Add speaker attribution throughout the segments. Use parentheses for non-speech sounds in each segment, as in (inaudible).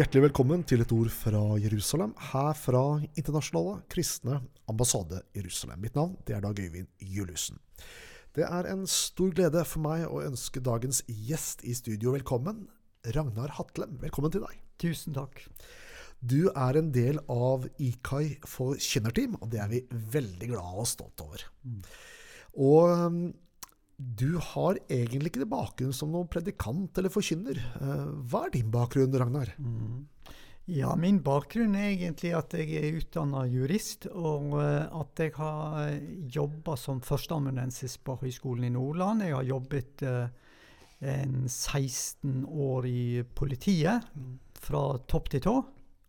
Speaker 1: Hjertelig velkommen til et ord fra Jerusalem, her fra Internasjonale kristne ambassade Jerusalem. Mitt navn det er Dag Øyvind Juliussen. Det er en stor glede for meg å ønske dagens gjest i studio velkommen. Ragnar Hatlem, velkommen til deg.
Speaker 2: Tusen takk.
Speaker 1: Du er en del av IKAI for kynnerteam, og det er vi veldig glade og stolt over.
Speaker 2: Mm.
Speaker 1: Og um, du har egentlig ikke bakgrunn som noen predikant eller forkynner. Eh, hva er din bakgrunn, Ragnar?
Speaker 2: Mm. Ja, min bakgrunn er egentlig at jeg er utdanna jurist, og uh, at jeg har jobba som førsteamanuensis på Høgskolen i Nordland. Jeg har jobbet en 16 år i politiet, mm. fra topp til tå.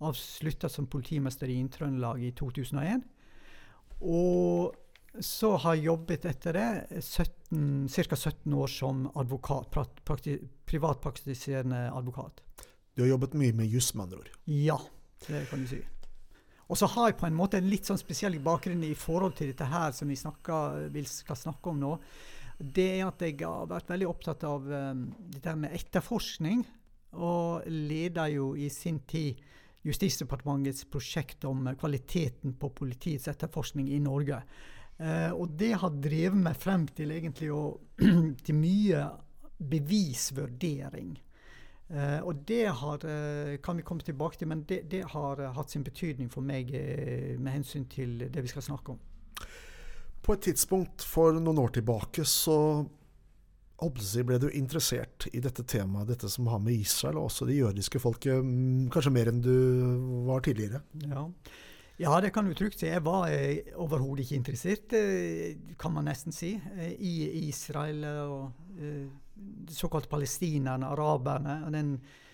Speaker 2: Avslutta som politimester i Inntrøndelag i 2001. Og så har jeg jobbet etter det ca. 17 år som advokat, prakti, privatpraktiserende advokat.
Speaker 1: Du har jobbet mye med juss, med andre ord?
Speaker 2: Ja, det kan du si. Og så har jeg på en måte en litt sånn spesiell bakgrunn i forhold til dette her som vi snakker, skal snakke om nå. Det er at jeg har vært veldig opptatt av um, dette med etterforskning. Og leder jo i sin tid Justisdepartementets prosjekt om kvaliteten på politiets etterforskning i Norge. Uh, og det har drevet meg frem til egentlig å, (clears throat) til mye bevisvurdering. Eh, og det har, uh, kan vi komme tilbake til, men det, det har hatt sin betydning for meg med hensyn til det vi skal snakke om.
Speaker 1: På et tidspunkt for noen år tilbake så ble du interessert i dette temaet, dette som har med Israel og også det jødiske folket, kanskje mer enn du var tidligere?
Speaker 2: Ja. Ja, det kan du trygt si. Jeg var eh, overhodet ikke interessert, eh, kan man nesten si, eh, i Israel og såkalt palestinerne, araberne, og den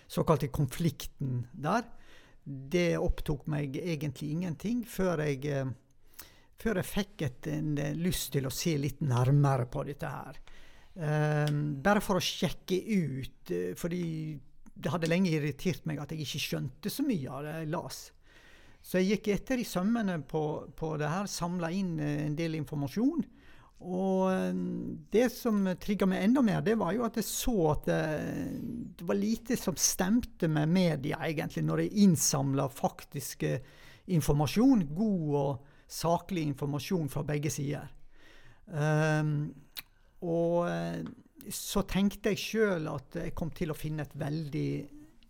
Speaker 2: såkalte konflikten der. Det opptok meg egentlig ingenting før jeg, før jeg fikk et, en lyst til å se litt nærmere på dette her. Bare for å sjekke ut, fordi det hadde lenge irritert meg at jeg ikke skjønte så mye av det jeg las. Så jeg gikk etter i sømmene på, på det her, samla inn eh, en del informasjon. Og eh, det som trigga meg enda mer, det var jo at jeg så at det, eh, det var lite som stemte med media, egentlig, når jeg innsamla faktisk informasjon. God og saklig informasjon fra begge sider. Um, og så tenkte jeg sjøl at jeg kom til å finne et veldig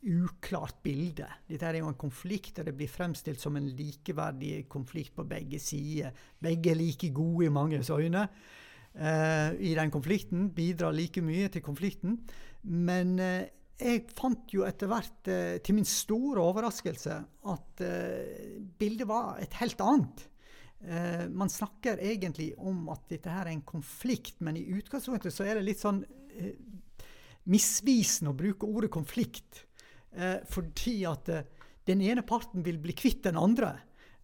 Speaker 2: uklart bilde. Dette er jo en konflikt, og det blir fremstilt som en likeverdig konflikt på begge sider. Begge er like gode i manges øyne uh, i den konflikten, bidrar like mye til konflikten. Men uh, jeg fant jo etter hvert, uh, til min store overraskelse, at bildet var et helt annet. man snakker egentlig om at dette her er en konflikt, men i utgangspunktet så er det litt sånn misvisende å bruke ordet konflikt. Eh, fordi at eh, den ene parten vil bli kvitt den andre.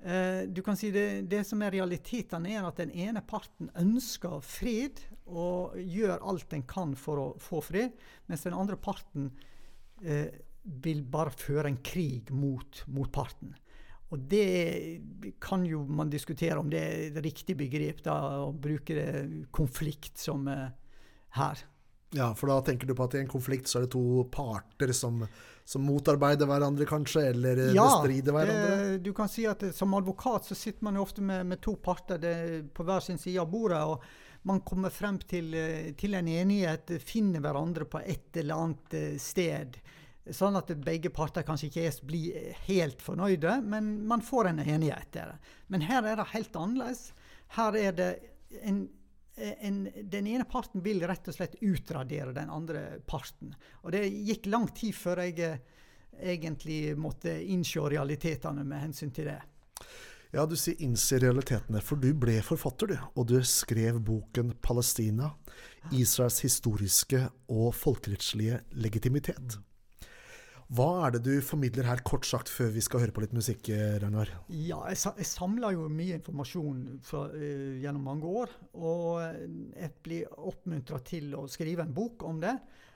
Speaker 2: Eh, du kan si det, det som er realiteten, er at den ene parten ønsker fred og gjør alt den kan for å få fred, mens den andre parten eh, vil bare føre en krig mot motparten. Og det kan jo man diskutere om det er et riktig begrep, da, å bruke konflikt som eh, her.
Speaker 1: Ja, for da tenker du på at i en konflikt så er det to parter som som motarbeider hverandre, kanskje, eller eh, ja, bestrider hverandre?
Speaker 2: Ja, du kan si at eh, som advokat så sitter man jo ofte med, med to parter det, på hver sin side av bordet. og man kommer frem til, eh, til, en enighet, finner hverandre på et eller annet sted. Sånn at begge parter kanskje ikke blir helt fornøyde, men man får en enighet der. Men her er det helt annerledes. Her er det en en, den ene parten vil rett og slett utradere den andre parten. Og det gikk lang tid før jeg eh, egentlig måtte innse realitetene med hensyn til det.
Speaker 1: Ja, du sier innse realitetene, for du ble forfatter, du. Og du skrev boken 'Palestina Israels historiske og folkerettslige legitimitet'. Hva er det du formidler her, kort sagt, før vi skal høre på litt musikk? Eh, Ragnar?
Speaker 2: Ja, jeg, jeg samler jo mye informasjon fra, uh, gjennom mange år. Og jeg blir oppmuntra til å skrive en bok om det.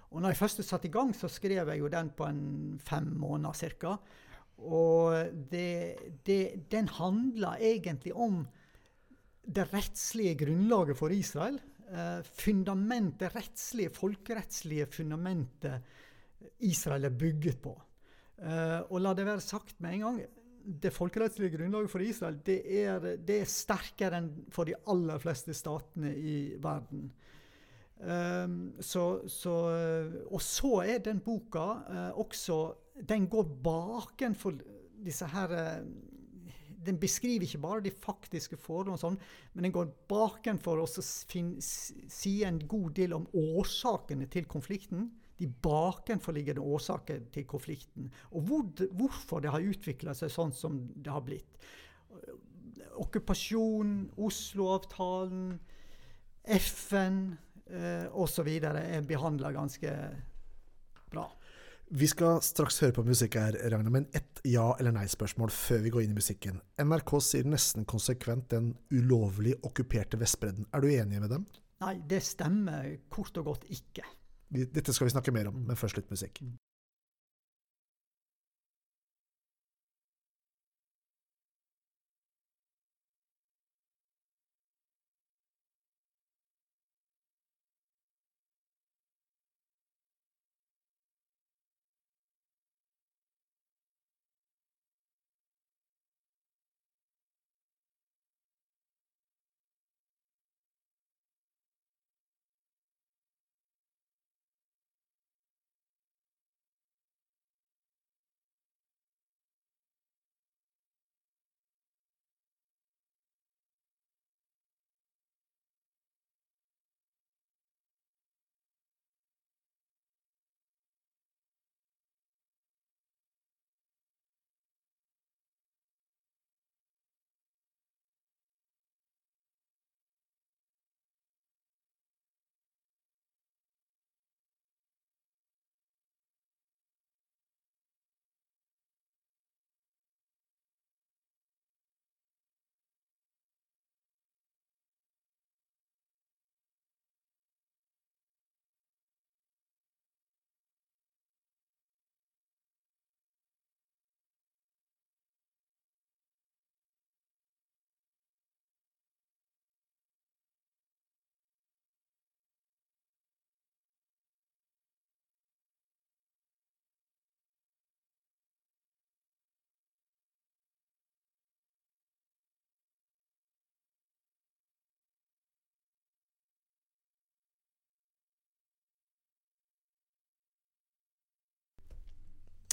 Speaker 2: Og når jeg først satte i gang, så skrev jeg jo den på en fem måneder ca. Og det, det, den handler egentlig om det rettslige grunnlaget for Israel. Uh, fundamentet, rettslige, folkerettslige fundamentet Israel er bygget på. Uh, og la det være sagt med en gang, det folkerettslige grunnlaget for Israel det er, det er sterkere enn for de aller fleste statene i verden. Um, så, så, og så er den boka uh, også Den går bakenfor disse her uh, Den beskriver ikke bare de faktiske forholdene, sånn, men den går bakenfor å si en god del om årsakene til konflikten de bakenforliggende årsaker til konflikten. Og hvor, hvorfor det har utvikla seg sånn som det har blitt. Okkupasjon, Oslo-avtalen, FN eh, osv. er behandla ganske bra.
Speaker 1: Vi skal straks høre på musikk her, Ragnar, men ett ja- eller nei-spørsmål før vi går inn i musikken. NRK sier nesten konsekvent den ulovlig okkuperte Vestbredden. Er du enig med dem?
Speaker 2: Nei, det stemmer kort og godt ikke.
Speaker 1: Dette skal vi snakke mer om, men først litt musikk.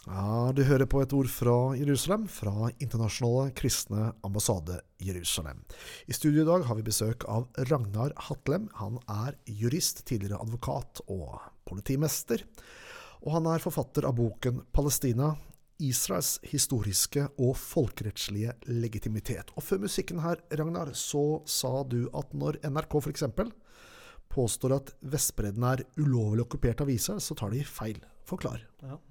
Speaker 1: Ja, Du hører på et ord fra Jerusalem, fra Internasjonale kristne ambassade Jerusalem. I studio i dag har vi besøk av Ragnar Hatlem. Han er jurist, tidligere advokat og politimester. Og han er forfatter av boken 'Palestina Israels historiske og folkerettslige legitimitet'. Og før musikken her, Ragnar, så sa du at når NRK f.eks. påstår at Vestbredden er ulovlig okkupert av Israel, så tar de feil. Forklar.
Speaker 2: Ja.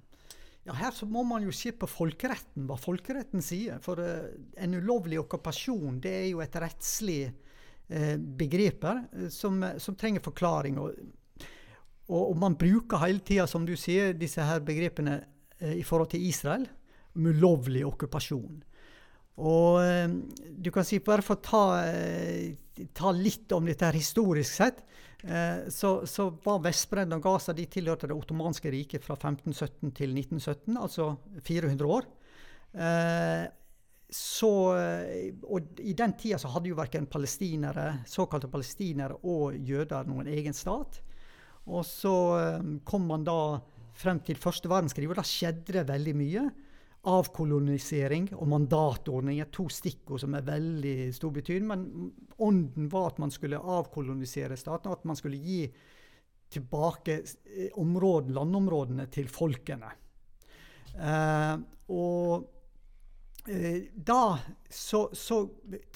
Speaker 2: Ja, Her så må man jo se på folkeretten, hva folkeretten sier. For uh, en ulovlig okkupasjon det er jo et rettslig uh, begrep uh, som, som, trenger forklaring. Og, og, og man bruker hele tida, som du sier, disse her begrepene i forhold til Israel. Om ulovlig okkupasjon. Og du kan si, bare for å ta, ta litt om dette her historisk sett, Eh, så, så, var Vestbredden og Gaza de tilhørte det ottomanske riket fra 1517 til 1917, altså 400 år. Eh, så, eh, og I den tida så hadde jo verken palestinere, såkalte palestinere og jøder noen egen stat. Og så kom man da frem til første verdenskrig, og da skjedde det veldig mye avkolonisering og mandatordning er to stikkord som er veldig stor betydning. Men ånden var at man skulle avkolonisere staten, og at man skulle gi tilbake eh, områden, landområdene til folkene. Eh, og eh, da så, så,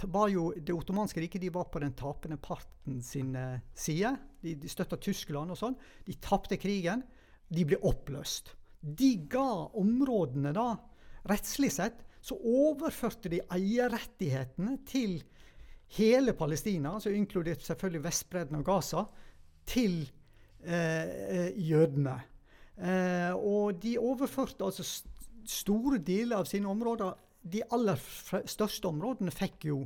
Speaker 2: var jo det ottomanske riket de var på den tapende parten sin eh, side. De, de støtta Tyskland og sånn. De tapte krigen. De ble oppløst. De ga områdene da rettslig sett så overførte de eierrettighetene til hele Palestina, altså inkludert selvfølgelig Vestbredden og Gaza, til eh, jødene. Eh, og de overførte altså store deler av sine områder. De aller største områdene fikk jo,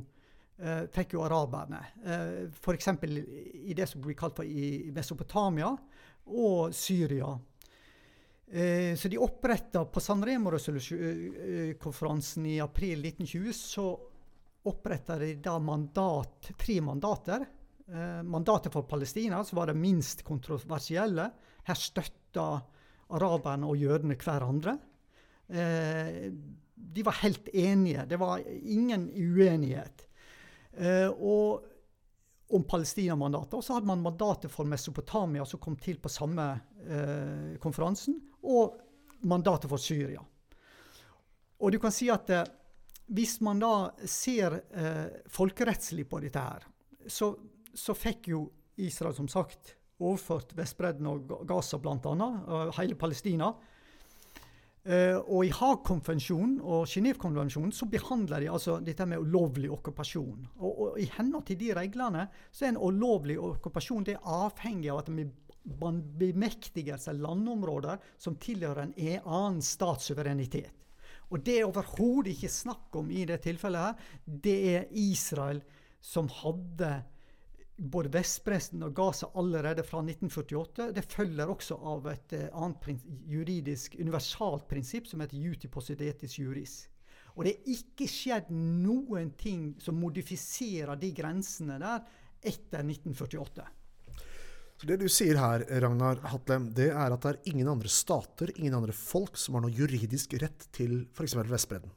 Speaker 2: eh, fikk jo araberne. Eh, F.eks. i det som blir kalt for i Mesopotamia og Syria. Eh, så de oppretta På San Remo-konferansen i april 1920 så oppretta de da mandat, tre mandater. Eh, mandatet for Palestina, som var det minst kontroversielle. Her støtta araberne og jødene hverandre. Eh, de var helt enige. Det var ingen uenighet. Eh, og om Palestina-mandatet. Og så hadde man mandatet for Mesopotamia, som kom til på samme eh, konferansen, og mandatet for Syria. Og du kan si at eh, hvis man da ser eh, folkerettslig på dette her, så, så, fikk jo Israel som sagt overført Vestbredden og Gaza bl.a., hele Palestina. Uh, og i Haag-konvensjonen og Genéve-konvensjonen så behandler de altså dette med ulovlig okkupasjon. Og, og, I henhold til de reglene så er en ulovlig okkupasjon det er avhengig av at man bemektiger seg landområder som tilhører en annen statssuverenitet. Og det er overhodet ikke snakk om i det tilfellet her. Det er Israel som hadde både Vestbredden og Gaza allerede fra 1948. Det følger også av et uh, annet juridisk universalt prinsipp som heter juti possidetis juris. Og det er ikke skjedd noen ting som modifiserer de grensene der etter 1948.
Speaker 1: Så Det du sier her, Ragnar Hatlem, det er at det er ingen andre stater, ingen andre folk, som har noe juridisk rett til f.eks. Vestbredden?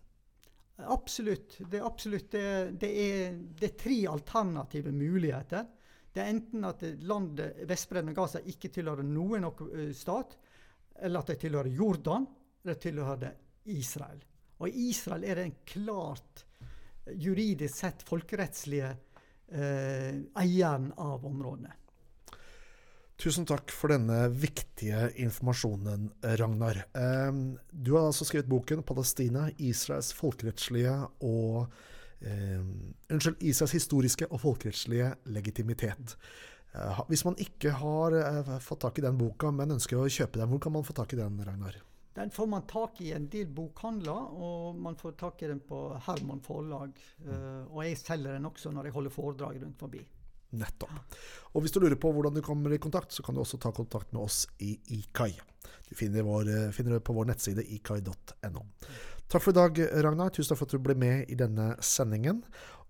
Speaker 2: Absolutt. Det absolutt det, det, er, det er, tre alternative muligheter. Det er enten at landet Vestbredden og Gaza ikke tilhører noen stat, eller at de tilhører Jordan, eller tilhører Israel. Og Israel er den klart juridisk sett folkerettslige eh, eieren av områdene.
Speaker 1: Tusen takk for denne viktige informasjonen, Ragnar. Ehm, du har altså skrevet boken 'Palestina Israels folkerettslige og eh, Unnskyld, Israels historiske og folkerettslige legitimitet'. Eh, hvis man ikke har eh, fått tak i den boka, men ønsker å kjøpe den, hvor kan man få tak i den, Ragnar?
Speaker 2: Den får man tak i en del bokhandler, og man får tak i den på Herman forlag. Mm. og jeg selger den også når jeg holder foredrag rundt forbi.
Speaker 1: Nettopp. Og hvis du lurer på hvordan du kommer i kontakt, så kan du også ta kontakt med oss i IKAI. Du finner, vår, eh, finner det på vår nettside ikai.no. Takk for i dag, Ragnar. Tusen takk for at du ble med i denne sendingen.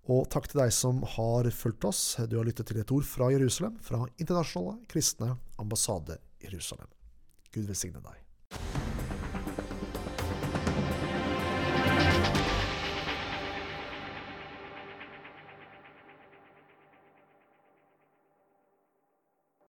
Speaker 1: Og takk til deg som har fulgt oss. Du har lyttet til et ord fra Jerusalem, fra Internasjonale kristne ambassade Jerusalem. Gud velsigne deg.